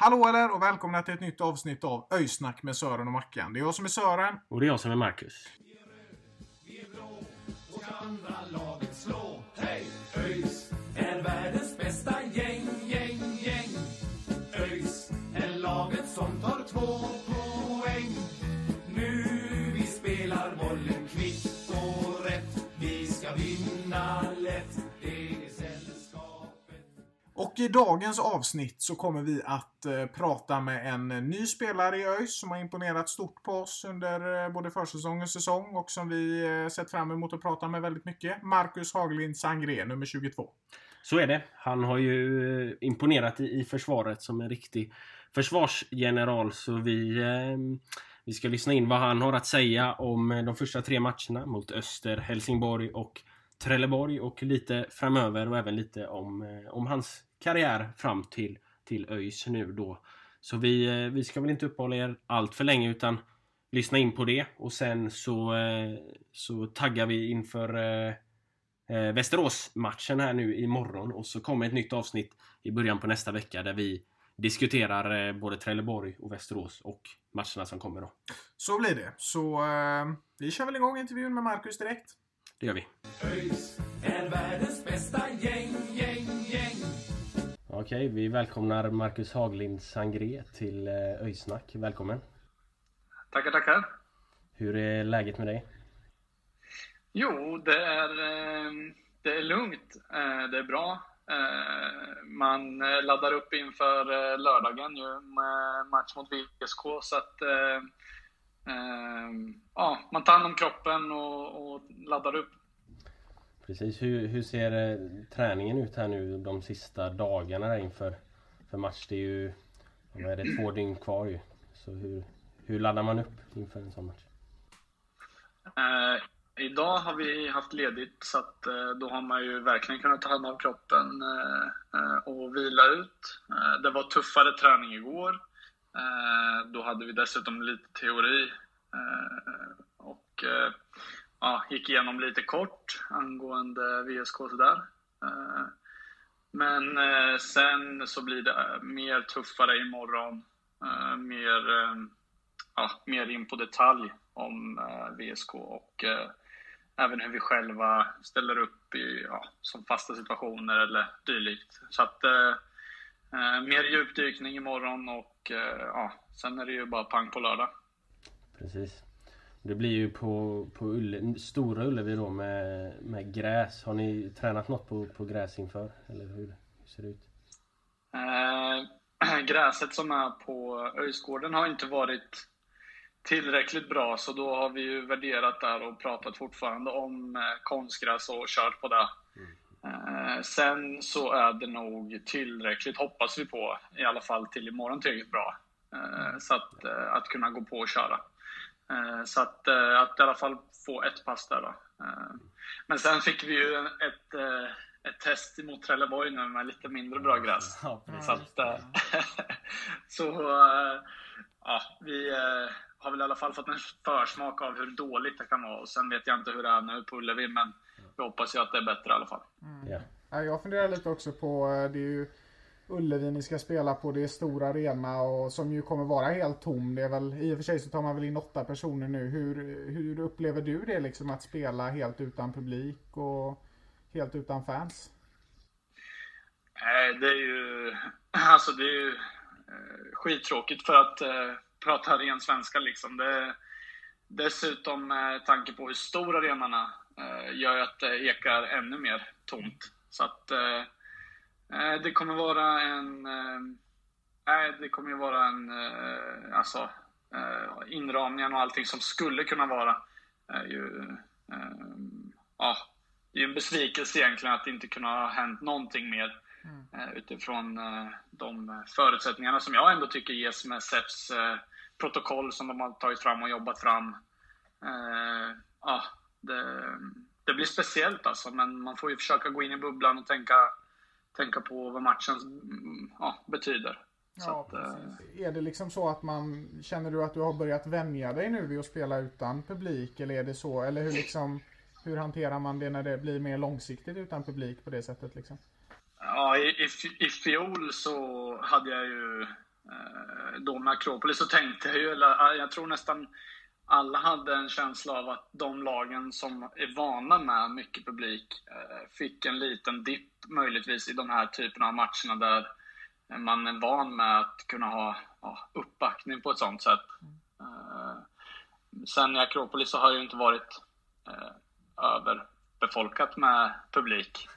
Hallå eller och välkomna till ett nytt avsnitt av Öysnack med Sören och Mackan. Det är jag som är Sören. Och det är jag som är Marcus. ÖIS är världens bästa gäng, gäng, gäng. ÖIS är laget som tar två Och i dagens avsnitt så kommer vi att eh, prata med en eh, ny spelare i ÖIS som har imponerat stort på oss under eh, både försäsong och säsong och som vi eh, sett fram emot att prata med väldigt mycket. Marcus Haglind Sangré, nummer 22. Så är det. Han har ju eh, imponerat i, i försvaret som en riktig försvarsgeneral. Så vi, eh, vi ska lyssna in vad han har att säga om eh, de första tre matcherna mot Öster, Helsingborg och Trelleborg. Och lite framöver och även lite om, om hans karriär fram till, till ÖIS nu då. Så vi, eh, vi ska väl inte uppehålla er allt för länge utan lyssna in på det. Och sen så, eh, så taggar vi inför eh, eh, Västerås-matchen här nu imorgon och så kommer ett nytt avsnitt i början på nästa vecka där vi diskuterar både Trelleborg och Västerås och matcherna som kommer då. Så blir det. Så eh, vi kör väl igång intervjun med Marcus direkt. Det gör vi. ÖIS är världens bästa gäng, gäng, gäng. Okej, vi välkomnar Marcus Haglind Sangré till eh, Öjsnack. Välkommen! Tackar, tackar. Hur är läget med dig? Jo, det är, eh, det är lugnt. Eh, Det är bra. Man laddar upp inför lördagen ju med match mot VSK. Så att, ja, man tar hand om kroppen och, och laddar upp. Precis, hur, hur ser eh, träningen ut här nu de sista dagarna inför för match? Det är ju vad är det, två dygn kvar ju. Så hur, hur laddar man upp inför en sån match? Uh, idag har vi haft ledigt så att uh, då har man ju verkligen kunnat ta hand om kroppen uh, och vila ut. Det var tuffare träning igår. Då hade vi dessutom lite teori och ja, gick igenom lite kort angående VSK och sådär. Eh, men eh, sen så blir det eh, mer tuffare imorgon. Mer, ja, mer in på detalj om VSK och även hur vi själva ställer upp i, ja, som fasta situationer eller dylikt. Så att eh, mer djupdykning imorgon och eh, ja, sen är det ju bara pang på lördag. Precis. Det blir ju på, på Ulle, Stora Ullevi då med, med gräs. Har ni tränat något på, på gräs inför? Eller hur, hur ser det ut? Eh, gräset som är på Öjsgården har inte varit tillräckligt bra så då har vi ju värderat där och pratat fortfarande om eh, konstgräs och kört på det. Eh, sen så är det nog tillräckligt, hoppas vi på, i alla fall till imorgon tillräckligt bra. Eh, så att, eh, att kunna gå på och köra. Eh, så att, eh, att i alla fall få ett pass där då. Eh, Men sen fick vi ju ett, ett test mot Trelleborg nu med lite mindre bra gräs. Ja, Så, att, så ja, vi har väl i alla fall fått en försmak av hur dåligt det kan vara. Och sen vet jag inte hur det är nu på Ullevi, men jag hoppas ju att det är bättre i alla fall. Ja. Ja, jag funderar lite också på, det är ju Ullevi ni ska spela på, det är stor arena och som ju kommer vara helt tom. Det är väl, I och för sig så tar man väl in åtta personer nu. Hur, hur upplever du det liksom att spela helt utan publik och helt utan fans? Det är ju, alltså det är ju eh, skittråkigt för att eh, prata ren svenska liksom. Det, dessutom med tanke på hur stor arenan är gör ju att det ekar ännu mer tomt. Så att eh, det kommer vara en, eh, nej, det kommer ju vara en, eh, alltså eh, inramningen och allting som skulle kunna vara är ju, eh, ja, det är ju en besvikelse egentligen att det inte kunna ha hänt någonting mer. Mm. Utifrån de förutsättningarna som jag ändå tycker ges med SEPs protokoll som de har tagit fram och jobbat fram. Ja, det, det blir speciellt alltså, men man får ju försöka gå in i bubblan och tänka, tänka på vad matchen ja, betyder. Ja, att, precis. Är det liksom så att man, känner du att du har börjat vänja dig nu vid att spela utan publik? Eller är det så, eller hur liksom, hur hanterar man det när det blir mer långsiktigt utan publik på det sättet liksom? Ja, i, i, i fjol så hade jag ju, eh, då med Akropolis så tänkte jag ju, eller jag tror nästan alla hade en känsla av att de lagen som är vana med mycket publik eh, fick en liten dipp möjligtvis i de här typerna av matcherna där man är van med att kunna ha ja, uppbackning på ett sånt sätt. Mm. sen i Akropolis så har det ju inte varit eh, överbefolkat med publik.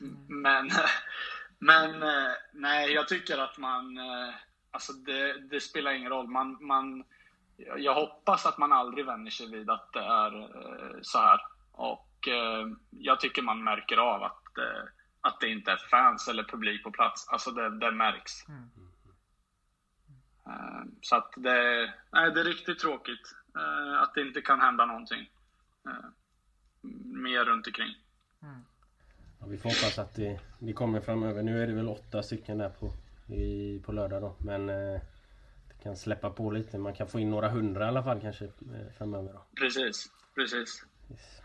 Mm. Men, men eh, nej, jag tycker att man, eh, alltså det, det, spelar ingen roll. Man, man, jag hoppas att man aldrig vänjer sig vid att det är eh, så här. Och eh, jag tycker man märker av att att det inte är fans eller publik på plats. Alltså det, det märks. Mm. Uh, så att det, nej, det är riktigt tråkigt att det inte kan hända någonting mer runt omkring. Mm. Ja, vi får hoppas att det, det kommer framöver. Nu är det väl åtta stycken där på, i, på lördag då. Men kan släppa på lite. Man kan få in några hundra i alla fall kanske framöver. Då. Precis, precis. Yes.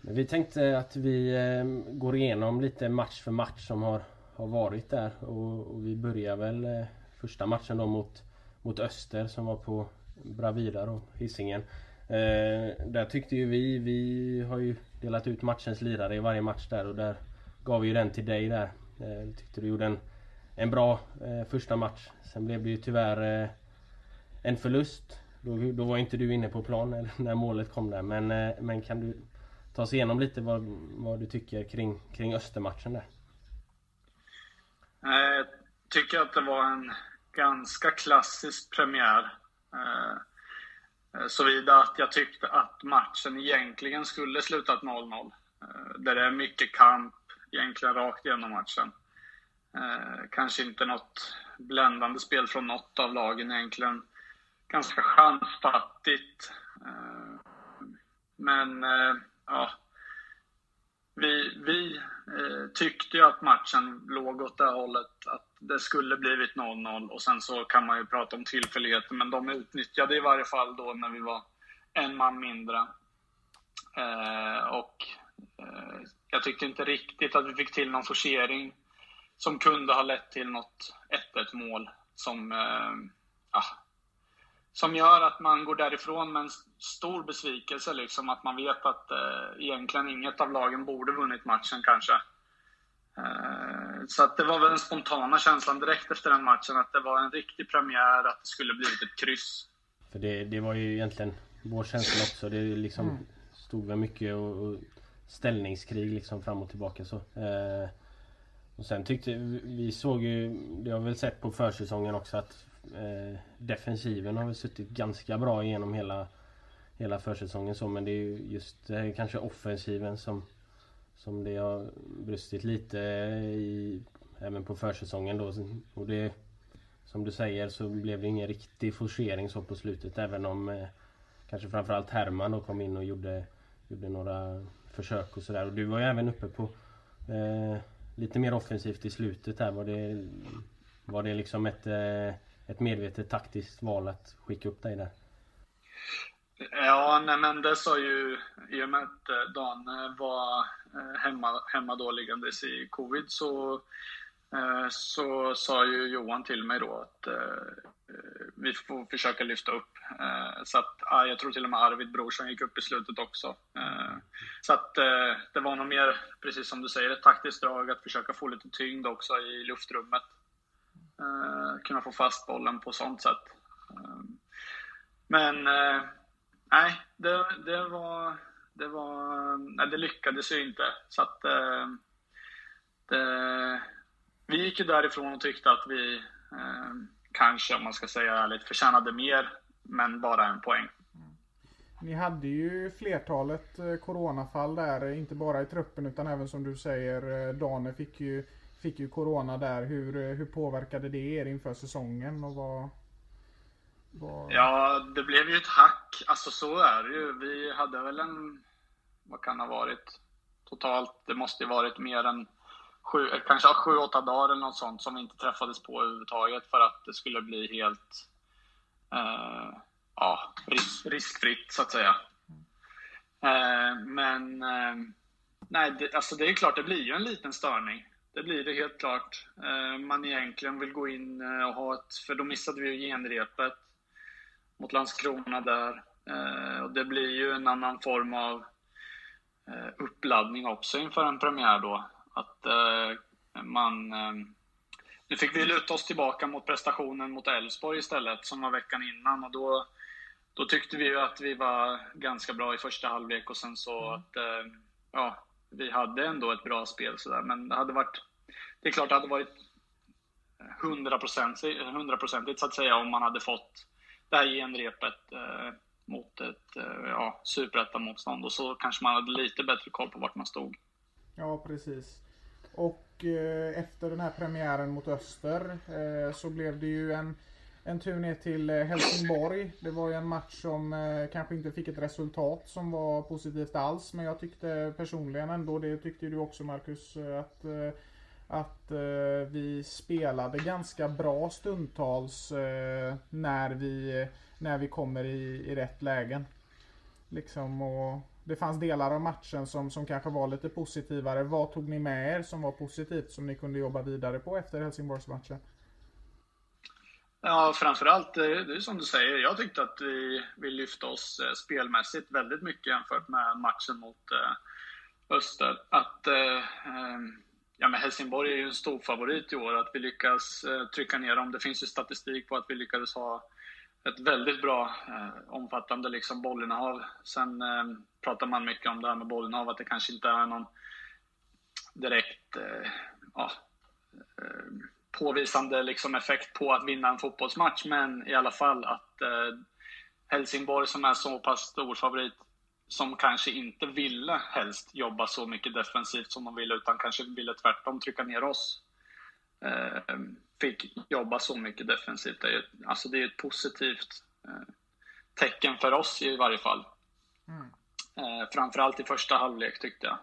Vi tänkte att vi ehm, går igenom lite match för match som har, har varit där och, och vi börjar väl eh, första matchen då mot, mot Öster som var på Bravida då, Hisingen. Eh, där tyckte ju vi, vi har ju delat ut matchens lirare i varje match där och där gav vi ju den till dig där. Eh, tyckte du gjorde en, en bra eh, första match. Sen blev det ju tyvärr eh, en förlust. Då, då var inte du inne på plan när målet kom där men, eh, men kan du ta oss igenom lite vad, vad du tycker kring, kring Östermatchen där. Jag tycker att det var en ganska klassisk premiär. Eh, eh, såvida att jag tyckte att matchen egentligen skulle slutat 0-0. Där det är mycket kamp egentligen rakt igenom matchen. Eh, kanske inte något bländande spel från något av lagen egentligen. Ganska chansfattigt. Eh, men eh, ja, vi, vi tyckte ju att matchen låg åt det hållet att det skulle blivit 0-0 och sen så kan man ju prata om tillfälligheter men de utnyttjade i varje fall då när vi var en man mindre. Och jag tyckte inte riktigt att vi fick till någon forcering som kunde ha lett till något 1-1 mål som eh, ah, som gör att man går därifrån med en stor besvikelse. Liksom, att man vet att eh, egentligen inget av lagen borde vunnit matchen kanske. Eh, så att det var väl den spontana känslan direkt efter den matchen att det var en riktig premiär, att det skulle blivit ett kryss. För det, det var ju egentligen vår känsla också. Det liksom mm. stod väl mycket och, och ställningskrig liksom fram och tillbaka så. Eh, och sen tyckte vi såg ju, det har vi väl sett på försäsongen också att Eh, defensiven har väl suttit ganska bra genom hela, hela försäsongen så men det är ju just det är kanske offensiven som som det har brustit lite i även på försäsongen då. Och det som du säger så blev det ingen riktig forcering så på slutet även om eh, kanske framförallt Herman då kom in och gjorde, gjorde några försök och sådär. Och du var ju även uppe på eh, lite mer offensivt i slutet här. Var det, var det liksom ett eh, ett medvetet taktiskt val att skicka upp dig där? Ja, nej men det sa ju, i och med att eh, Dan eh, var hemma, hemma då liggandes i covid så, så sa ju Johan till mig då att vi får försöka lyfta upp. Så att, jag tror till och med Arvid Brorsson gick upp i slutet också. Så att eh, det var nog mer, precis som du säger, ett taktiskt drag att försöka få lite tyngd också i luftrummet. Eh, kunna få fast bollen på sånt sätt. Eh, men eh, nej, det, det, var... Det, var, nej, det lyckades ju inte. Så att, eh, det, vi gick ju därifrån och tyckte att vi kanske, om man ska säga ärligt, förtjänade mer, men bara en poäng. Ni hade ju flertalet eh, coronafall där, eh, inte bara i truppen utan även som du säger, eh, Dane fick ju fick ju Corona där. Hur, hur påverkade det er inför säsongen? Och vad, vad... Ja, det blev ju ett hack. Alltså så är det ju. Vi hade väl en, vad kan det ha varit? Totalt, det måste ju varit mer än sju, kanske sju, åtta dagar eller något sånt som vi inte träffades på överhuvudtaget för att det skulle bli helt eh, ja, risk, riskfritt så att säga. Eh, men eh, nej, det, alltså det är klart, det blir ju en liten störning. Det blir det helt klart. Eh, man egentligen vill gå in eh, och ha ett, för då missade vi ju genrepet mot Landskrona där. Eh, och det blir ju en annan form av eh, uppladdning också inför en premiär då. Att man nu fick vi luta oss tillbaka mot prestationen mot Elfsborg istället, som var veckan innan. Och då, då tyckte vi ju att vi var ganska bra i första halvlek och sen så mm. att, eh, ja, vi hade ändå ett bra spel sådär. Men det hade varit, det är klart det hade varit hundraprocentigt så att säga om man hade fått det här genrepet eh, mot ett eh, ja, superettamotstånd och så kanske man hade lite bättre koll på vart man stod. Ja, precis. Och eh, efter den här premiären mot Öster eh, så blev det ju en, en tur ner till eh, Helsingborg. Det var ju en match som eh, kanske inte fick ett resultat som var positivt alls. Men jag tyckte personligen ändå, det tyckte du också Marcus, eh, att, att vi spelade ganska bra stundtals när vi, när vi kommer i, i rätt lägen. Liksom och det fanns delar av matchen som, som kanske var lite positivare. Vad tog ni med er som var positivt som ni kunde jobba vidare på efter Helsingborgsmatchen? Ja, framförallt, eh, det är som du säger, jag tyckte att vi, vi lyfte oss eh, spelmässigt väldigt mycket jämfört med matchen mot eh, Öster. Att, ehm, ja, men Helsingborg är ju en stor favorit i år, att vi lyckas trycka ner dem. Det finns ju statistik på att vi lyckades ha ett väldigt bra eh, omfattande liksom bollinnehav. Sen eh, pratar man mycket om det här med bollinnehav, att det kanske inte är någon direkt eh, ja, påvisande liksom effekt på att vinna en fotbollsmatch. Men i alla fall att eh, Helsingborg som är så pass stor favorit som kanske inte ville helst jobba så mycket defensivt som de ville utan kanske ville tvärtom trycka ner oss. Eh, fick jobba så mycket defensivt. Det är, alltså det är ett positivt eh, tecken för oss i varje fall. Mm. Eh, framförallt i första halvlek tyckte jag.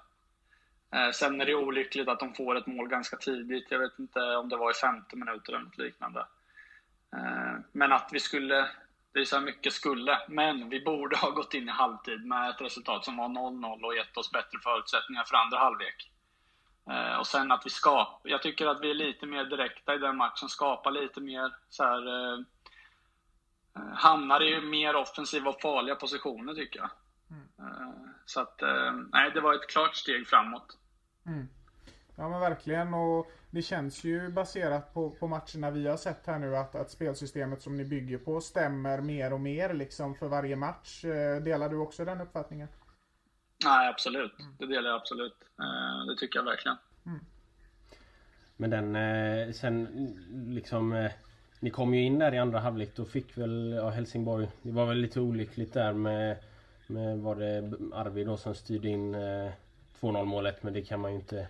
Eh, sen är det olyckligt att de får ett mål ganska tidigt. Jag vet inte om det var i 50 minuter eller något liknande. Men att vi skulle, det är så här mycket skulle, men vi borde ha gått in i halvtid med ett resultat som var 0-0 och gett oss bättre förutsättningar för andra halvlek. Eh, och sen att vi skapar, jag tycker att vi är lite mer direkta i den matchen, skapar lite mer så här, eh, eh hamnar i mer offensiva och farliga positioner tycker jag. Mm. Eh, så att, eh, nej det var ett klart steg framåt. Mm. Ja men verkligen och det känns ju baserat på, på matcherna vi har sett här nu att, att spelsystemet som ni bygger på stämmer mer och mer liksom för varje match. Eh, delar du också den uppfattningen? Nej, absolut. Mm. Det delar jag absolut. Eh, det tycker jag verkligen. Mm. Men den eh, sen liksom Ni kom ju in där i andra halvlek då fick väl ja, Helsingborg Det var väl lite olyckligt där med Med var det Arvid då som styrde in 2-0 målet men det kan man ju inte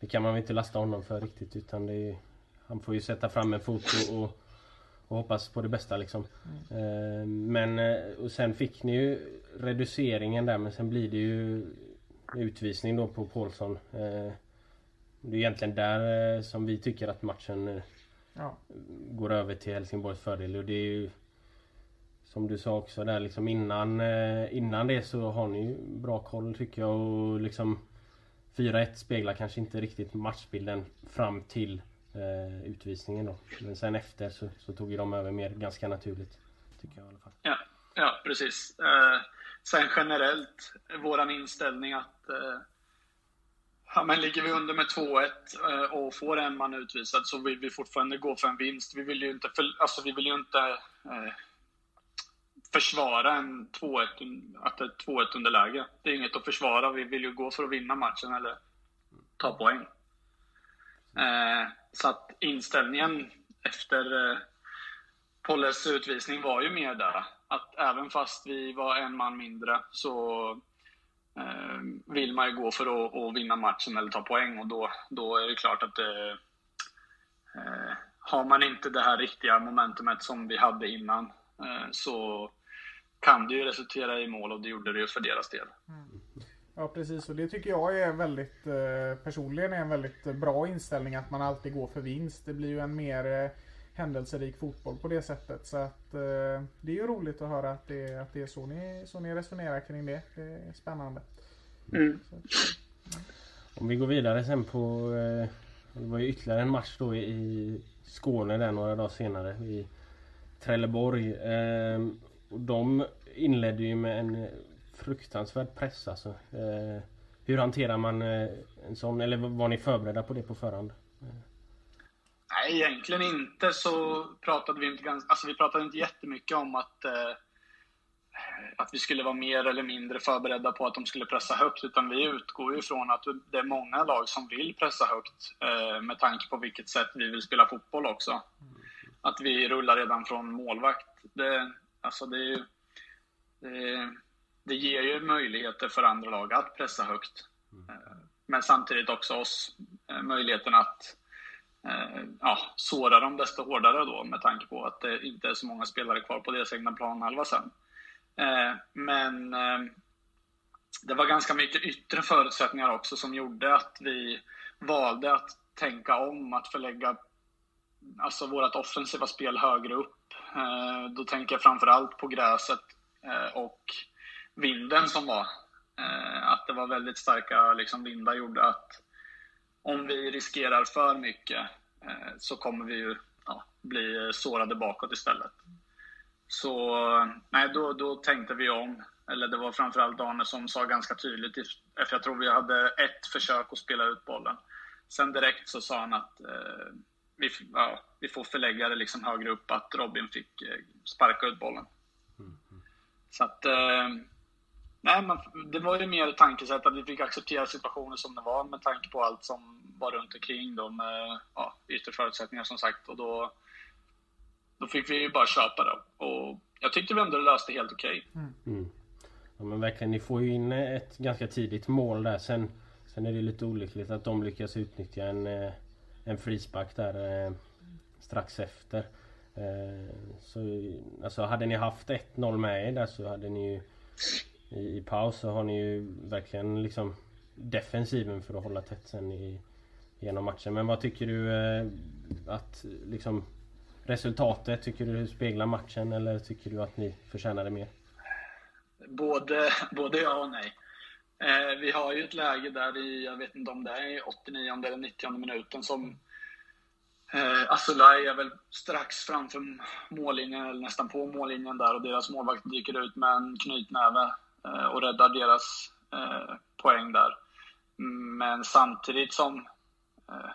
Det kan man inte lasta honom för riktigt utan det Han får ju sätta fram en fot och, och och hoppas på det bästa liksom. Mm. Men och sen fick ni ju reduceringen där men sen blir det ju utvisning då på Paulsson. Eh, det är egentligen där eh, som vi tycker att matchen eh, ja. går över till Helsingborgs fördel och det är ju som du sa också där liksom innan Innan det så har ni ju bra koll tycker jag och liksom 4-1 speglar kanske inte riktigt matchbilden fram till eh, utvisningen då. Men sen efter så, så tog ju de över mer ganska naturligt. Tycker jag i alla fall. Ja, ja precis. Eh, Sen generellt, våran inställning att eh, ja, men ligger vi under med 2-1 eh, och får en man utvisad så vill vi fortfarande gå för en vinst. Vi vill ju inte, för, alltså, vi vill ju inte eh, försvara en 2-1, att ett 2-1 underläge. Det är inget att försvara. Vi vill ju gå för att vinna matchen eller ta poäng. Eh, så att inställningen efter eh, Polles utvisning var ju mer där att även fast vi var en man mindre så eh, vill man ju gå för att, att, vinna matchen eller ta poäng och då, då är det klart att det, har man inte det här riktiga momentumet som vi hade innan eh, så kan det ju resultera i mål och det gjorde det ju för deras del. Ja precis och det tycker jag är väldigt eh, personligen är en väldigt bra inställning att man alltid går för vinst. Det blir ju en mer eh, händelserik fotboll på det sättet. Så att eh, det är ju roligt att höra att det, att det är så ni, så ni resonerar kring det. Det är spännande. Mm. Om vi går vidare sen på... Eh, det var ju ytterligare en match då i, i Skåne där några dagar senare. I Trelleborg. Eh, och de inledde ju med en fruktansvärd press alltså. Eh, hur hanterar man eh, en sån? Eller var ni förberedda på det på förhand? Nej, egentligen inte så pratade vi inte ganska, alltså vi pratade inte jättemycket om att, eh, att vi skulle vara mer eller mindre förberedda på att de skulle pressa högt, utan vi utgår ju från att det är många lag som vill pressa högt eh, med tanke på vilket sätt vi vill spela fotboll också. Att vi rullar redan från målvakt, det, alltså det, det, det ger ju möjligheter för andra lag att pressa högt. Eh, Men samtidigt också oss eh, möjligheten att eh, ja, såra dem desto hårdare då med tanke på att det inte är så många spelare kvar på deras egna planhalva sen. Men det var ganska mycket yttre förutsättningar också som gjorde att vi valde att tänka om, att förlägga alltså vårt offensiva spel högre upp. Eh, då tänker jag framförallt på gräset eh, och vinden som var. Eh, att det var väldigt starka liksom, vindar gjorde att om vi riskerar för mycket så kommer vi ju ja, bli sårade bakåt istället. Så nej, då, då tänkte vi om. Eller det var framförallt Arne som sa ganska tydligt, för jag tror vi hade ett försök att spela ut bollen. Sen direkt så sa han att eh, vi, ja, vi får förlägga det liksom högre upp, att Robin fick eh, sparka ut bollen. Så att, eh, nej, man, det var ju mer tankesätt att vi fick acceptera situationen som det var med tanke på allt som var runt omkring då med ja, yttre förutsättningar som sagt. Och då, då fick vi ju bara köpa det. Och jag tyckte vi ändå löste helt okej. Mm. Ja men verkligen, ni får ju in ett ganska tidigt mål där. Sen, sen är det lite olyckligt att de lyckas utnyttja en, eh, en frispark där eh, strax efter. Eh, Så alltså hade ni haft 1-0 med er där så hade ni ju i, i paus så har ni ju verkligen liksom defensiven för att hålla tätt sen i, genom matchen. Men vad tycker du eh, att liksom resultatet, tycker du speglar matchen eller tycker du att ni förtjänade mer? Både, både ja och nej. Eh, vi har ju ett läge där i, jag vet inte om det är i 89 eller 90 minuten som eh, Asulaj är väl strax framför mållinjen, eller nästan på mållinjen där och deras målvakt dyker ut med en knytnäve eh, och räddar deras eh, poäng där. Men samtidigt som eh,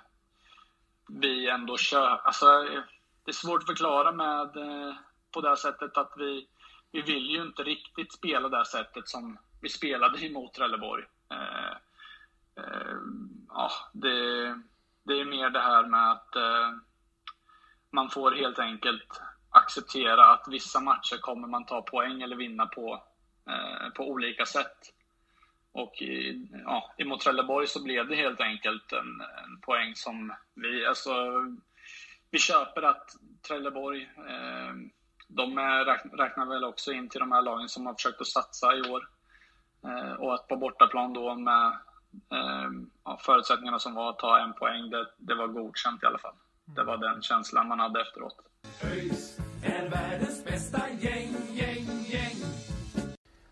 vi ändå kör, alltså det är svårt att förklara med eh, på det här sättet att vi vi vill ju inte riktigt spela det här sättet som vi spelade ju mot Trelleborg. Eh, eh, ja, det, det är mer det här med att eh, man får helt enkelt acceptera att vissa matcher kommer man ta poäng eller vinna på, eh, på olika sätt. Och i, ja, emot Trelleborg så blev det helt enkelt en, en poäng som vi, alltså, vi köper att Trelleborg eh, de räknar väl också in till de här lagen som har försökt att satsa i år. Eh, och att på bortaplan då med eh, ja, förutsättningarna som var att ta en poäng, det, det var godkänt i alla fall. Det var den känslan man hade efteråt. ÖIS är världens bästa gäng, gäng, gäng.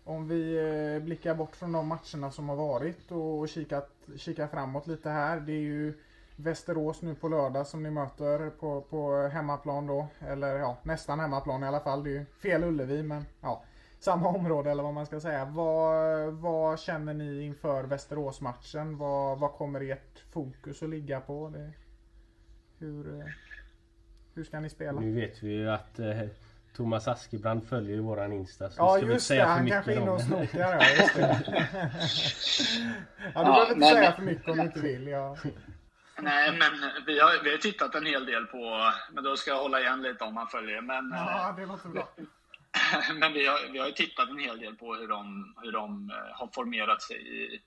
Om vi eh, blickar bort från de matcherna som har varit och kikat, kikar framåt lite här. Det är ju Västerås nu på lördag som ni möter på, på hemmaplan då. Eller ja, nästan hemmaplan i alla fall. Det är ju fel Ullevi men ja, samma område eller vad man ska säga. Vad, vad känner ni inför Västerås-matchen? Vad, vad kommer ert fokus att ligga på? Det, hur, hur ska ni spela? Nu vet vi ju att eh, Thomas Askebrand följer våran Insta. Så Ja ska just det, säga för han mycket kanske är inne om och det. snokar ja, just det. ja, du Ja, behöver inte men- säga för mycket om du inte vill. Ja. Nej, men vi har, vi har tittat en hel del på, men då ska jag hålla igen lite om man följer. Men, ja, det låter bra. men vi, har, vi har ju tittat en hel del på hur de, hur de eh, har formerat sig i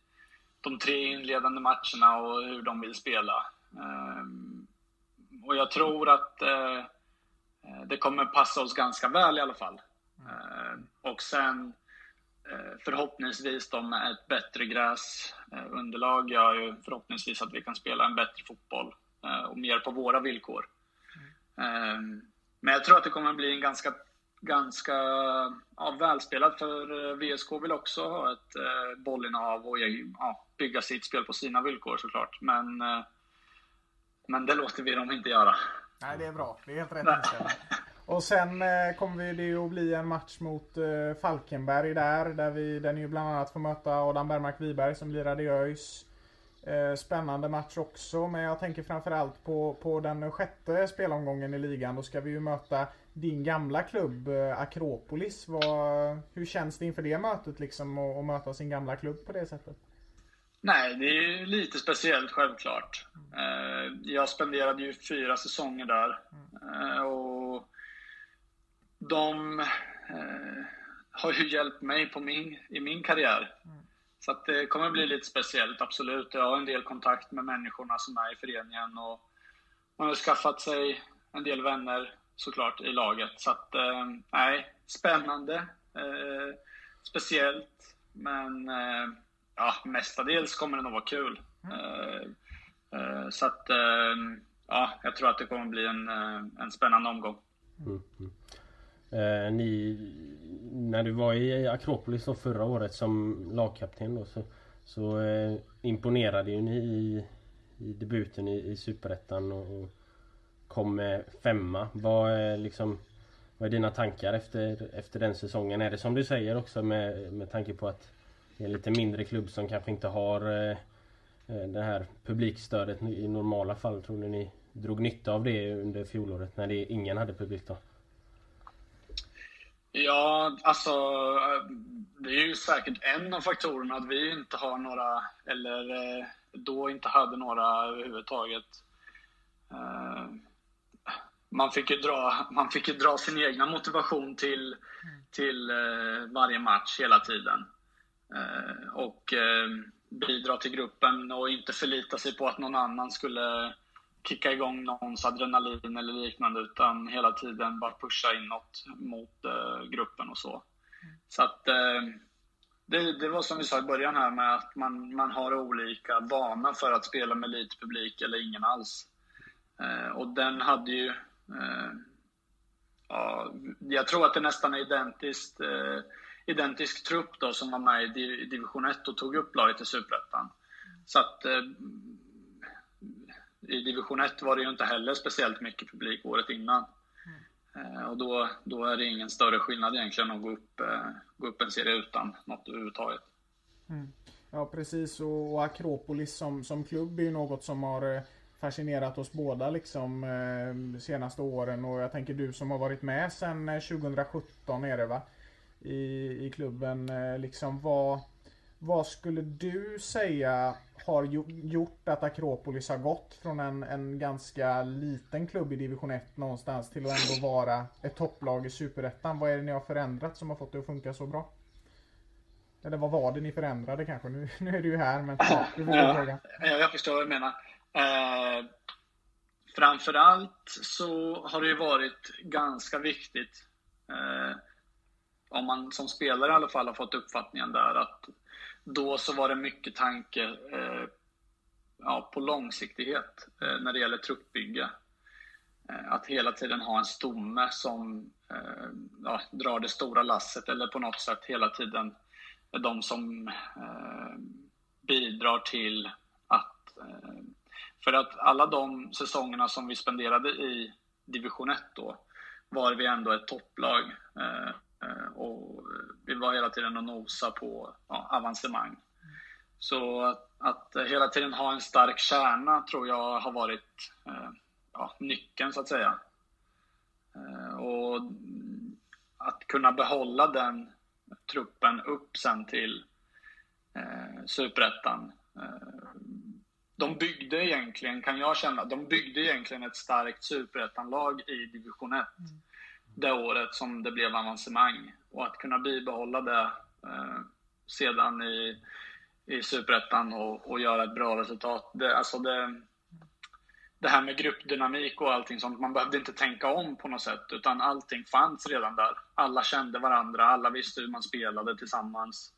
de tre inledande matcherna och hur de vill spela. Ehm, och jag tror att eh, det kommer passa oss ganska väl i alla fall. Eh, och sen eh, förhoppningsvis då med ett bättre gräsunderlag gör ju förhoppningsvis att vi kan spela en bättre fotboll och mer på våra villkor. Mm. Men jag tror att det kommer bli en ganska, ganska ja, välspelad för VSK vill också ha ett eh, bollinnehav och ja, bygga sitt spel på sina villkor såklart. Men, eh, men det låter vi dem inte göra. Nej, det är bra. Det är helt rätt inställning. Och sen eh, kommer det ju att bli en match mot eh, Falkenberg där. Där, vi, ni ju bland annat får möta Adam Bergmark Wiberg som lirade i ÖIS. Eh, spännande match också, men jag tänker framförallt på, på den sjätte spelomgången i ligan. Då ska vi ju möta din gamla klubb eh, Akropolis. Vad, hur känns det inför det mötet liksom att möta sin gamla klubb på det sättet? Nej, det är lite speciellt självklart. Eh, jag spenderade ju fyra säsonger där. Och de har ju hjälpt mig på min, i min karriär. Så att det kommer bli lite speciellt, absolut. Jag har en del kontakt med människorna som är i föreningen och man har skaffat sig en del vänner såklart i laget. Så att, eh, nej, spännande. Eh, speciellt. Men eh, ja, mestadels kommer det nog vara kul. Eh, eh så att, eh, ja, jag tror att det kommer bli en, en spännande omgång. Mm, mm. Eh, ni, när du var i Akropolis förra året som lagkapten då, så, så eh, imponerade ju ni i, i debuten i, i Superettan och, och kom med femma. Vad är, liksom, vad är dina tankar efter, efter den säsongen? Är det som du säger också med, med tanke på att det är en lite mindre klubb som kanske inte har eh, eh det här publikstödet i normala fall. Tror ni ni drog nytta av det under fjolåret när det, ingen hade publik då? Ja, alltså eh, det är ju säkert en av faktorerna att vi inte har några, eller eh, då inte hade några överhuvudtaget. Eh, man fick ju dra, man fick ju dra sin egna motivation till, till varje match hela tiden. Och bidra till gruppen och inte förlita sig på att någon annan skulle kicka igång någons adrenalin eller liknande utan hela tiden bara pusha inåt mot eh, gruppen och så. Mm. Så att eh, det, det, var som vi sa i början här med att man, man har olika vana för att spela med lite publik eller ingen alls. Eh, och den hade ju eh, ja, jag tror att det nästan är identiskt, eh, identisk trupp då som var med i division 1 och tog upp laget i Superettan. Så att eh, i division 1 var det ju inte heller speciellt mycket publik året innan. Mm. Och då, då är det ingen större skillnad egentligen att gå upp, eh, gå upp en serie utan något överhuvudtaget. Mm. Ja precis och, och Akropolis som, som klubb är ju något som har eh, fascinerat oss båda liksom eh, senaste åren och jag tänker du som har varit med sedan 2017 är det va? I, i klubben liksom vad vad skulle du säga har gjort att Akropolis har gått från en, en ganska liten klubb i division 1 någonstans till att ändå vara ett topplag i superettan? Vad är det ni har förändrat som har fått det att funka så bra? Eller vad var det ni förändrade kanske? Nu, nu är du ju här men ja, du får ja, Jag förstår vad du menar. Eh, framförallt så har det ju varit ganska viktigt eh, om man som spelare i alla fall har fått uppfattningen där att då så var det mycket tanke eh, ja, på långsiktighet eh, när det gäller truppbygge. Eh, att hela tiden ha en stomme som eh, ja, drar det stora lasset eller på något sätt hela tiden är de som eh, bidrar till att... Eh, för att alla de säsongerna som vi spenderade i division 1 då var vi ändå ett topplag. Eh, Eh, och vi var hela tiden och nosa på ja, avancemang. Så att, att, hela tiden ha en stark kärna tror jag har varit eh, ja, nyckeln så att säga. Eh, och att kunna behålla den truppen upp sen till eh, superettan. de byggde egentligen, kan jag känna, de byggde egentligen ett starkt superettanlag i division 1. Mm det året som det blev avancemang. Och att kunna bibehålla det eh, sedan i, i Superettan och, och göra ett bra resultat. Det, alltså det, det här med gruppdynamik och allting sånt. Man behövde inte tänka om på något sätt, utan allting fanns redan där. Alla kände varandra, alla visste hur man spelade tillsammans.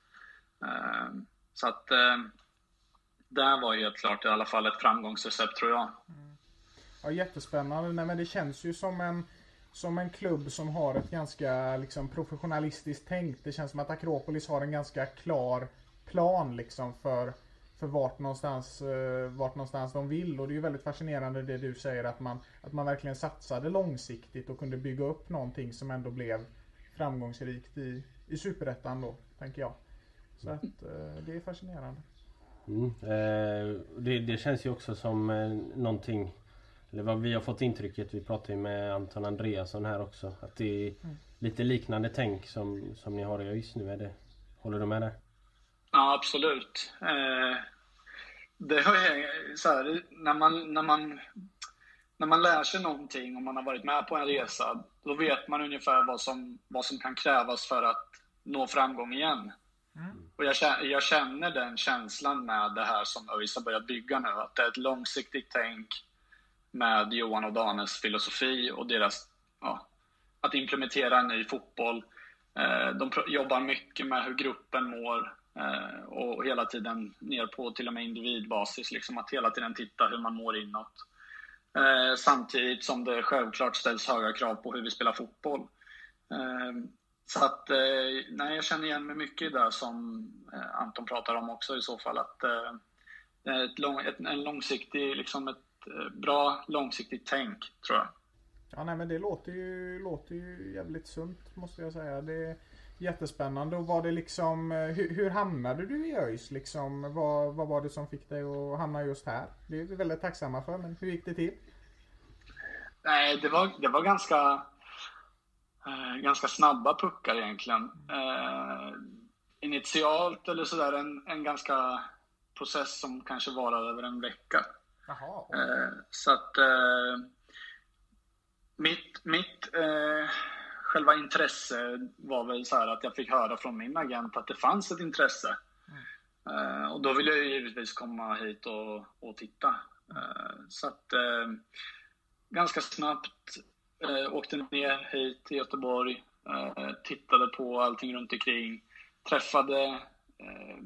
Eh, så att eh, det var helt klart i alla fall ett framgångsrecept tror jag. Ja, jättespännande. Nej, men det känns ju som en, som en klubb som har ett ganska liksom, professionalistiskt tänk. Det känns som att Akropolis har en ganska klar plan liksom för, för vart, någonstans, eh, vart någonstans de vill. Och det är ju väldigt fascinerande det du säger att man, att man verkligen satsade långsiktigt och kunde bygga upp någonting som ändå blev framgångsrikt i, i Superettan då, tänker jag. Så att eh, det är fascinerande. Mm. Eh, det, det känns ju också som eh, någonting eller vad vi har fått intrycket, vi pratade ju med Anton Andreasson här också. Att det är lite liknande tänk som, som ni har i ÖIS nu. Är det, håller du med där? Ja, absolut. Eh, det har jag, så här, när, man, när, man, när man lär sig någonting och man har varit med på en resa, då vet man ungefär vad som, vad som kan krävas för att nå framgång igen. Och jag, känner- jag känner den känslan med det här som ÖIS har börjat bygga nu. Att det är ett långsiktigt tänk med Johan och Danes filosofi och deras, ja, att implementera en ny fotboll. Eh, de jobbar mycket med hur gruppen mår eh, och hela tiden ner på till och med individbasis. Liksom att hela tiden titta hur man mår inåt. Eh, samtidigt som det självklart ställs höga krav på hur vi spelar fotboll. Så att, nej, jag känner igen mig mycket i det som Anton pratar om också i så fall. Att det är ett lång, ett, en långsiktig, liksom ett bra långsiktigt tänk, tror jag. Ja, nej men det låter ju, låter ju jävligt sunt måste jag säga. Det är jättespännande. Och var det liksom, eh, hur, hur hamnade du i ÖIS liksom? Vad, vad var det som fick dig att hamna just här? Det är vi väldigt tacksamma för, men hur gick det till? Nej, det var, det var ganska, eh, ganska snabba puckar egentligen. Eh, initialt eller sådär en, en ganska process som kanske varade över en vecka. Jaha. Eh, så att eh, mitt, mitt eh, själva intresse var väl så här att jag fick höra från min agent att det fanns ett intresse. Eh, och då ville jag givetvis komma hit och, och titta. Så att ganska snabbt åkte ner hit till Göteborg, tittade på allting runt omkring, träffade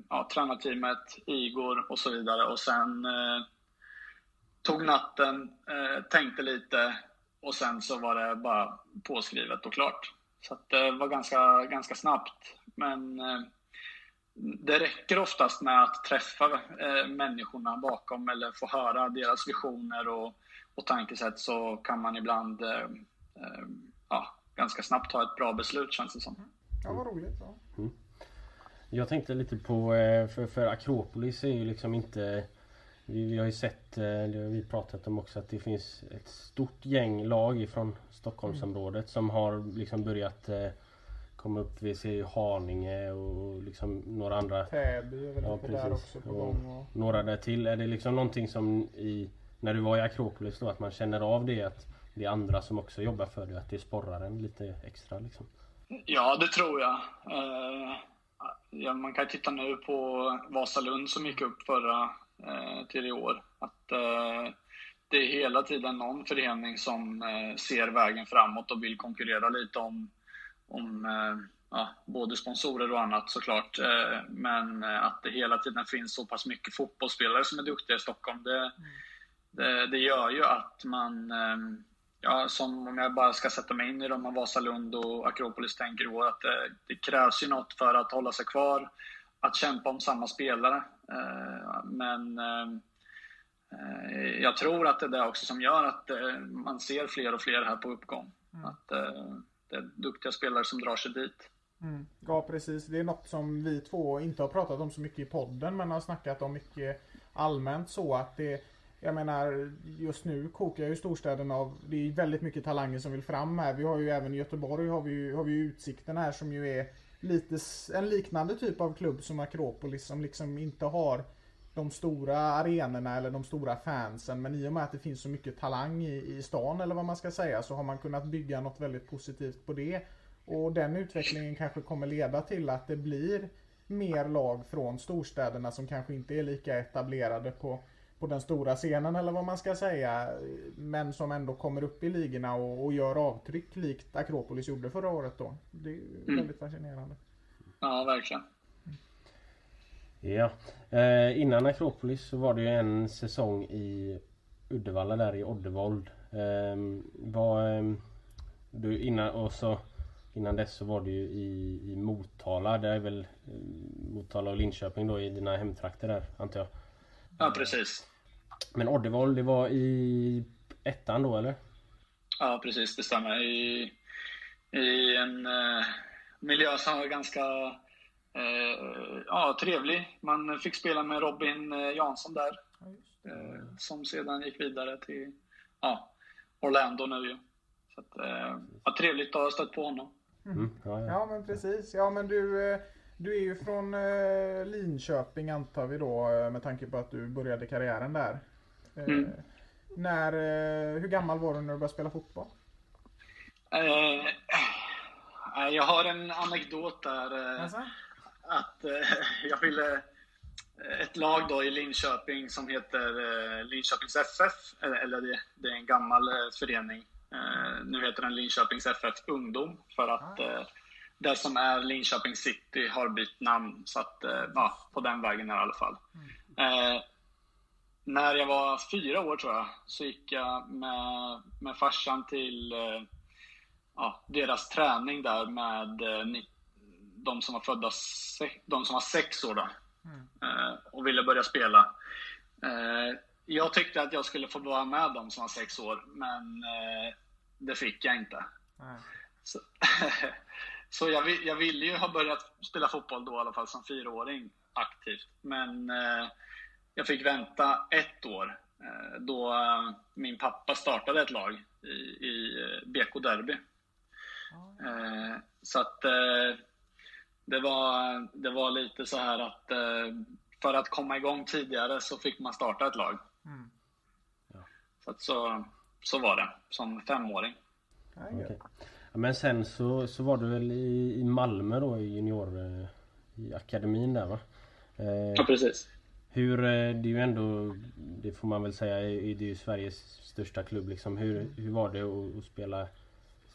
ja, tränarteamet, Igor och så vidare och sen tog natten, eh, tänkte lite och sen så var det bara påskrivet och klart. Så att det var ganska, ganska snabbt. Men eh, det räcker oftast med att träffa eh, människorna bakom eller få höra deras visioner och, och tankesätt så kan man ibland eh, eh, ja, ganska snabbt ta ett bra beslut känns det som. Ja, vad roligt. Ja. Jag tänkte lite på, för, för Akropolis är ju liksom inte vi, vi har ju sett, eh, det har vi pratat om också, att det finns ett stort gäng lag ifrån Stockholmsområdet som har liksom börjat eh, komma upp. Vi ser ju Haninge och liksom några andra Täby är väl Ja, där också på Och gång. Och... några där till. Är det liksom någonting som i när du var i Akropolis då att man känner av det att det är andra som också jobbar för det att det sporrar en lite extra liksom? Ja, det tror jag. Eh, ja, man kan titta nu på Vasalund som gick upp förra eh, till i år. Att eh, det är hela tiden någon förening som eh, ser vägen framåt och vill konkurrera lite om, om eh, ja, både sponsorer och annat såklart. Eh, men eh, att det hela tiden finns så pass mycket fotbollsspelare som är duktiga i Stockholm. Det, det, det gör ju att man eh, Ja, som om jag bara ska sätta mig in i de här Vasalund och Akropolis tänker i år, att det, det krävs ju något för att hålla sig kvar, att kämpa om samma spelare. Eh, men eh, jag tror att det är det också som gör att eh, man ser fler och fler här på uppgång. Att eh, det är duktiga spelare som drar sig dit. Mm. Ja, precis. Det är något som vi två inte har pratat om så mycket i podden, men har snackat om mycket allmänt så att det jag menar, just nu kokar ju storstäderna av, det är väldigt mycket talanger som vill fram här. Vi har ju även i Göteborg har vi ju, har vi ju Utsikten här som ju är lite en liknande typ av klubb som Akropolis som liksom inte har de stora arenorna eller de stora fansen. Men i och med att det finns så mycket talang i, i stan eller vad man ska säga så har man kunnat bygga något väldigt positivt på det. Och den utvecklingen kanske kommer leda till att det blir mer lag från storstäderna som kanske inte är lika etablerade på, på den stora scenen eller vad man ska säga. Men som ändå kommer upp i ligorna och, och gör avtryck likt Akropolis gjorde förra året då. Det är Mm. väldigt fascinerande. Ja, verkligen. Ja. Eh, innan Akropolis så var det ju en säsong i Uddevalla där i Oddevold. Eh, var, eh, du, innan, och så, innan dess så var det ju i, i Motala. Det är väl eh, Motala och Linköping då i dina hemtrakter där antar jag. Ja, precis. Men Oddevold det var i ettan då eller? Ja, precis. Det stämmer. I, i en eh, miljö som var ganska eh, ja, trevlig. Man fick spela med Robin eh, Jansson där. Eh, som sedan gick vidare till ja, Orlando nu ju. Så att, eh, ja, trevligt att ha stött på honom. Mm, ja, ja. Ja men precis. Ja men du, eh, du är ju från eh, Linköping antar vi då med tanke på att du började karriären där. Eh, Mm. När, eh, hur gammal var du när du började spela fotboll? Eh, jag har en anekdot där. Alltså? att jag ville ett lag då i Linköping som heter Linköpings FF, eller, det, är en gammal förening. Nu heter den Linköpings FF Ungdom för att eh, det som är Linköping City har bytt namn. Så att, ja, på den vägen är det i alla fall. Eh, när jag var fyra år tror jag, så gick jag med, med farsan till eh, ja, deras träning där med eh, de som var födda, de som var sex år då. Eh, och ville börja spela. Jag tyckte att jag skulle få vara med dem som var sex år, men det fick jag inte. Nej. Så, så jag, jag ville ju ha börjat spela fotboll då i alla fall som fyraåring aktivt. Men jag fick vänta ett år eh, då eh, min pappa startade ett lag i, i eh, BK Derby. Så att det, var, det var lite så här att för att komma igång tidigare så fick man starta ett lag. Mm. Ja. Så, att så, så var det som femåring. Ja, Men sen så, så var du väl i, i Malmö då i junior... eh, I akademin där va? Ja, precis. Hur, eh, det är ju ändå, det får man väl säga, det är ju Sveriges största klubb liksom. Hur, hur var det att, att spela,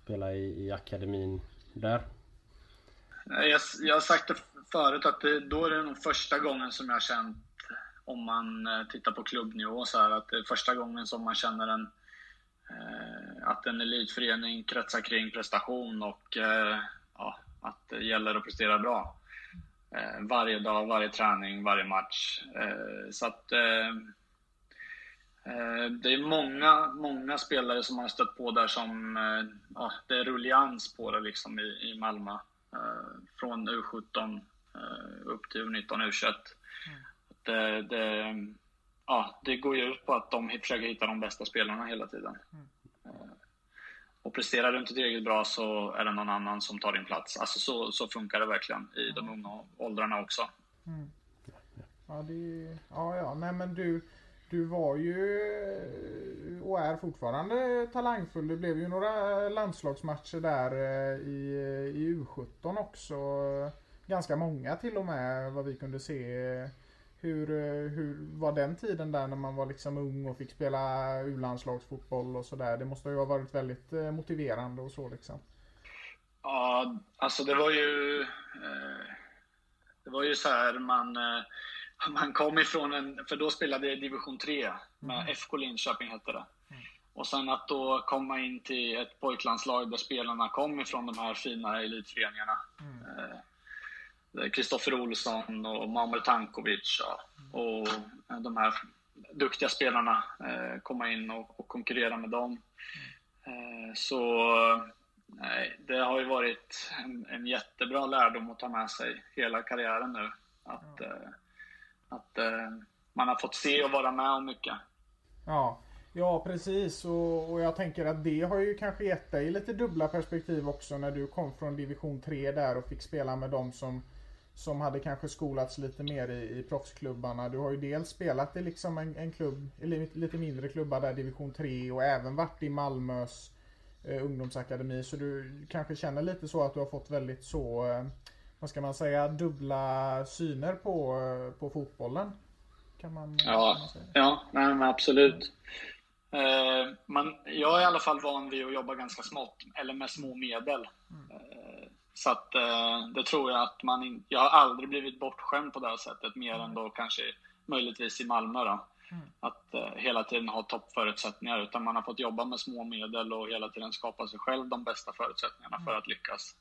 spela i, i akademin där? Jag, jag har sagt det förut att det, då är det nog första gången som jag har känt, om man eh, tittar på klubbnivå, så här, att det är första gången som man känner en, eh, att en elitförening kretsar kring prestation och ja, att det gäller att prestera bra. Eh, varje dag, varje träning, varje match. Eh, så att eh, det är många, många spelare som har stött på där som, ja, det är rullians på det liksom i, i Malmö. Från U17 eh, upp till U19, U21. Att Det, det, ja, det går ju ut på att de försöker hitta de bästa spelarna hela tiden. Eh, Och presterar du inte tillräckligt bra så är det någon annan som tar din plats. Alltså så, så funkar det verkligen i de unga åldrarna också. Ja, det, ja, ja, nej men du, du var ju och är fortfarande talangfull. Det blev ju några landslagsmatcher där eh, i, i U17 också. Ganska många till och med vad vi kunde se. Hur, eh, hur var den tiden där när man var liksom ung och fick spela U-landslagsfotboll och sådär? Det måste ju ha varit väldigt eh, motiverande och så liksom. Ja, alltså det var ju... Eh, det var ju så här man... Eh, man kom ifrån en... För då spelade jag i division 3 med FK Linköping hette det. Och sen att då komma in till ett pojklandslag där spelarna kom ifrån de här fina elitföreningarna. Eh, är Kristoffer Olsson och Mamer Tankovic och de här duktiga spelarna. Eh, komma in och, konkurrera med dem. Eh, så nej, det har ju varit en, en jättebra lärdom att ta med sig hela karriären nu. Att, eh, att eh, man har fått se och vara med om mycket. Ja, ja precis. Och, och jag tänker att det har ju kanske gett dig lite dubbla perspektiv också när du kom från division 3 där och fick spela med dem som, som hade kanske skolats lite mer i, i proffsklubbarna. Du har ju dels spelat i liksom en, en klubb, eller lite mindre klubbar där division 3 och även varit i Malmös eh, ungdomsakademi. Så du kanske känner lite så att du har fått väldigt så, eh, vad ska man säga, dubbla syner på, eh, på fotbollen. Kan man, Ja, kan man säga. ja nej, men absolut. Eh, man, jag är i alla fall van vid att jobba ganska smått, eller med små medel. Eh, så att eh, det tror jag att man in, Jag har aldrig blivit bortskämd på det här sättet, mer än då kanske möjligtvis i Malmö då. Att eh, hela tiden ha toppförutsättningar, utan man har fått jobba med små medel och hela tiden skapa sig själv de bästa förutsättningarna för att lyckas.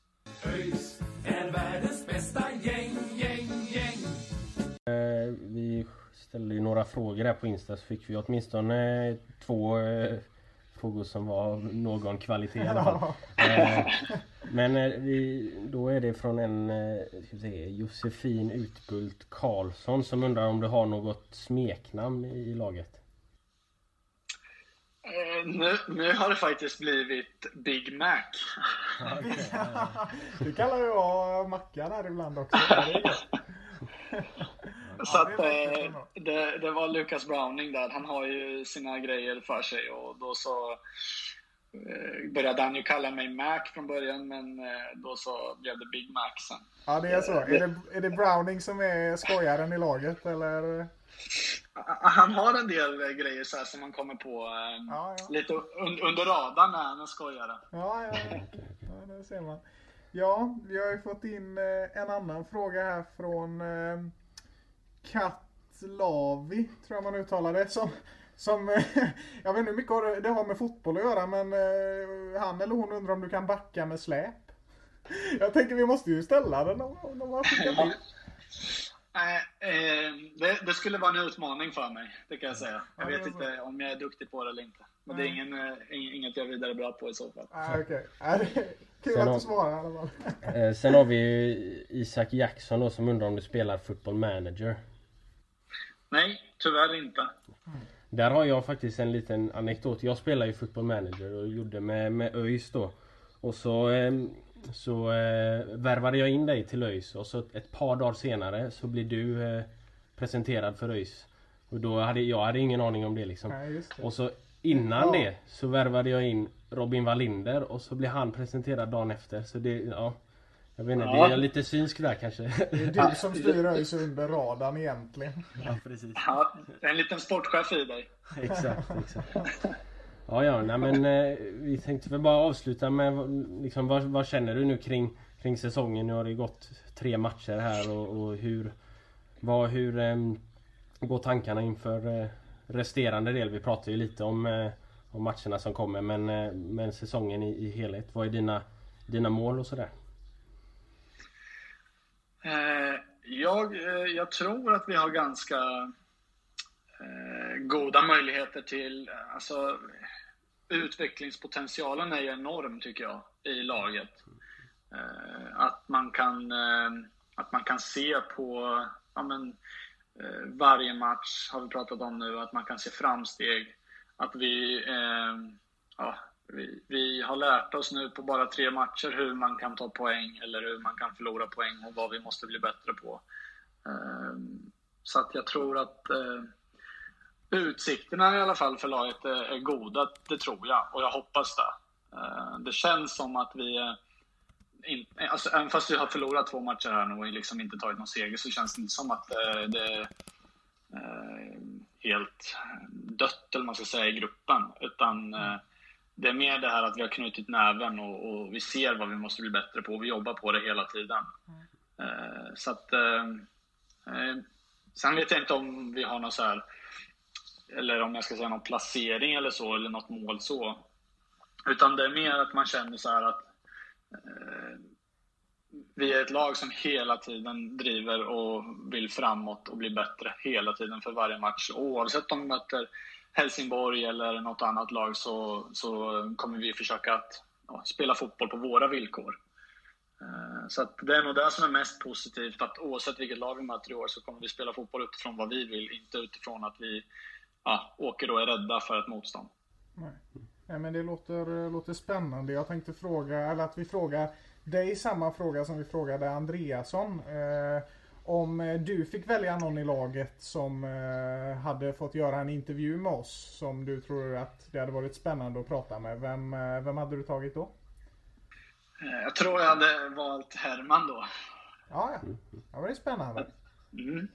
ÖIS är världens bästa gäng, gäng, gäng. Eh, Vi ställde ju några frågor där på Insta så fick vi åtminstone eh, två eh, frågor som var av någon kvalitet i alla fall. Men eh, vi, då är det från en eh, ska vi se, Josefin Utbult Karlsson som undrar om du har något smeknamn i laget? Eh, nu, nu har det faktiskt blivit Big Mac. Du kallar ju jag Mackan här ibland också. Så att, eh, det, det var Lucas Browning där. Han har ju sina grejer för sig och då så började han ju kalla mig Mac från början men eh, då så blev det Big Mac sen. Ja, det är så. Är det, är det Browning som är skojaren i laget eller? Ah, Han har en del eh, grejer så här som man kommer på eh, Ja, ja. lite un, under radarn när han är skojare. Ja, ja, ja. det ser man. Ja, vi har ju fått in eh, en annan fråga här från eh, Katlavi, tror jag man uttalar det. Som, som eh, jag vet inte hur mycket har det- har med fotboll att göra, men eh, han eller hon undrar om du kan backa med släp. Jag tänker vi måste ju ställa den om, de har skickat in. Nej, eh, det, det skulle vara en utmaning för mig, det kan jag säga. Jag vet inte om jag är duktig på det eller inte. Men det är Nej. ingen, eh, ing- inget jag är vidare bra på i så fall. Ah, Okej, är kul Sen att har- du svarar i alla fall. Eh, Sen har vi ju Isak Jackson då som undrar om du spelar football manager. Nej, tyvärr inte. Där har jag faktiskt en liten anekdot. Jag spelar ju football manager och gjorde med, med ÖIS då. Och så, eh, så eh, värvade jag in dig till ÖIS och så ett par dagar senare så blir du eh, presenterad för ÖIS. Och då hade jag hade ingen aning om det liksom. Nej, det. Och så innan Ja. det så värvade jag in Robin Wallinder och så blir han presenterad dagen efter. Så det, ja. Jag vet inte, Ja. det är lite synsk där kanske. Det är du som styr ÖIS under radarn egentligen. ja, precis. Ja, det är en liten sportchef i dig. Exakt, exakt. Ja, ja, nej men eh, vi tänkte väl bara avsluta med vad- liksom, vad, vad känner du nu kring, kring säsongen? Nu har det gått tre matcher här och, och hur, vad, hur eh, går tankarna inför eh, resterande del? Vi pratar ju lite om, eh, om matcherna som kommer men, eh, men säsongen i, i helhet. Vad är dina, dina mål och sådär? Eh, jag, eh, jag tror att vi har ganska eh, goda möjligheter till... Eh, alltså, utvecklingspotentialen är ju enorm, tycker jag, i laget. Eh, att, man kan, eh, att man kan se på ja, men, eh, varje match, har vi pratat om nu, att man kan se framsteg. Att vi, eh, ja, vi, vi har lärt oss nu på bara tre matcher hur man kan ta poäng eller hur man kan förlora poäng och vad vi måste bli bättre på. Ehm, så att jag tror att eh, utsikterna i alla fall för laget är, goda, det tror jag. Och jag hoppas det. Ehm, det känns som att vi är in, alltså, även fast vi har förlorat två matcher här nu och liksom inte tagit någon seger så känns det inte som att eh, det är helt dött eller man ska säga i gruppen. Utan det är mer det här att vi har knutit näven och, och vi ser vad vi måste bli bättre på och vi jobbar på det hela tiden. Mm. så att eh, eh, Sen vet jag inte om vi har någon så här eller om jag ska säga någon placering eller så eller något mål så. Utan det är mer att man känner så här att eh, vi är ett lag som hela tiden driver och vill framåt och bli bättre hela tiden för varje match. Oavsett om vi möter Helsingborg eller något annat lag så, så kommer vi försöka att ja, spela fotboll på våra villkor. Eh, så att det är nog det som är mest positivt, att oavsett vilket lag vi möter i år så kommer vi spela fotboll utifrån vad vi vill, inte utifrån att vi ja, åker och är rädda för ett motstånd. Nej. Nej men det låter, låter spännande. Jag tänkte fråga, eller att vi frågar dig samma fråga som vi frågade Andreasson. Eh, om eh, du fick välja någon i laget som eh, hade fått göra en intervju med oss som du tror att det hade varit spännande att prata med. Vem, eh, vem hade du tagit då? Jag tror jag hade valt Herman då. Ja, ja. Ja, men det är spännande. Mm.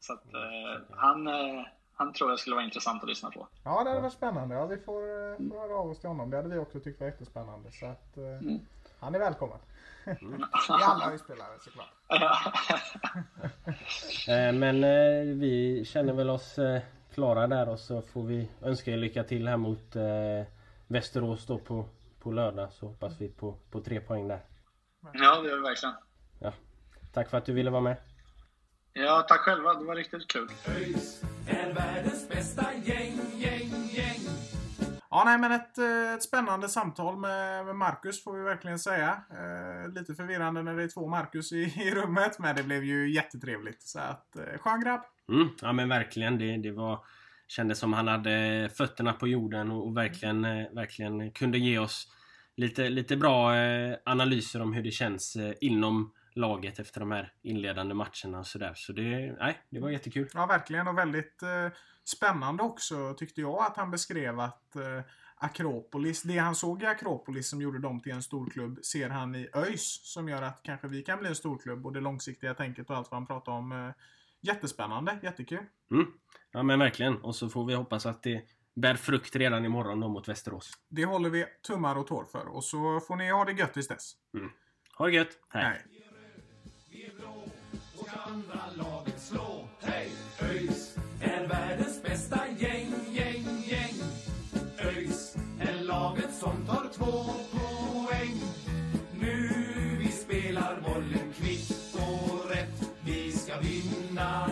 Så att, eh, han, eh, han tror jag skulle vara intressant att lyssna på. Ja, det hade varit spännande. Ja, vi får, får höra av oss till honom. Det hade vi också tyckt var jättespännande. Så att, eh, Han är välkommen. I alla spelare såklart. Eh, Men eh, vi känner väl oss eh, klara där och så får vi önska er lycka till här mot eh, Västerås då på, på lördag. Så hoppas vi på, på tre poäng där. Ja, det gör vi verkligen. Ja. Tack för att du ville vara med. Ja, tack själva. Det var riktigt kul. ÖIS är världens bästa gäng. Ja, nej, men ett, eh, ett spännande samtal med, med Marcus får vi verkligen säga. Eh, lite förvirrande när det är två Marcus i, i rummet, men det blev ju jättetrevligt. Så att, eh, skön grabb. Mm, ja men verkligen. Det, det var... Kändes som han hade fötterna på jorden och, och verkligen, eh, verkligen kunde ge oss lite, lite bra eh, analyser om hur det känns inom laget efter de här inledande matcherna och sådär. Så det, nej, det var jättekul. Ja, verkligen. Och väldigt eh, spännande också tyckte jag att han beskrev att eh, Akropolis, det han såg i Akropolis som gjorde dem till en storklubb, ser han i ÖIS som gör att kanske vi kan bli en storklubb och det långsiktiga tänket och allt vad han pratar om. Eh, jättespännande, jättekul. Mm. Ja men verkligen. Och så får vi hoppas att det bär frukt redan imorgon då mot Västerås. Det håller vi tummar och tår för och så får ni ha det gött tills dess. Ha det gött! Hej! Nej. Vi är blå och ska andra laget slå. Hej! ÖIS är världens bästa gäng, gäng, gäng. ÖIS är laget som tar två poäng. Nu vi spelar bollen kvitt och rätt. Vi ska vinna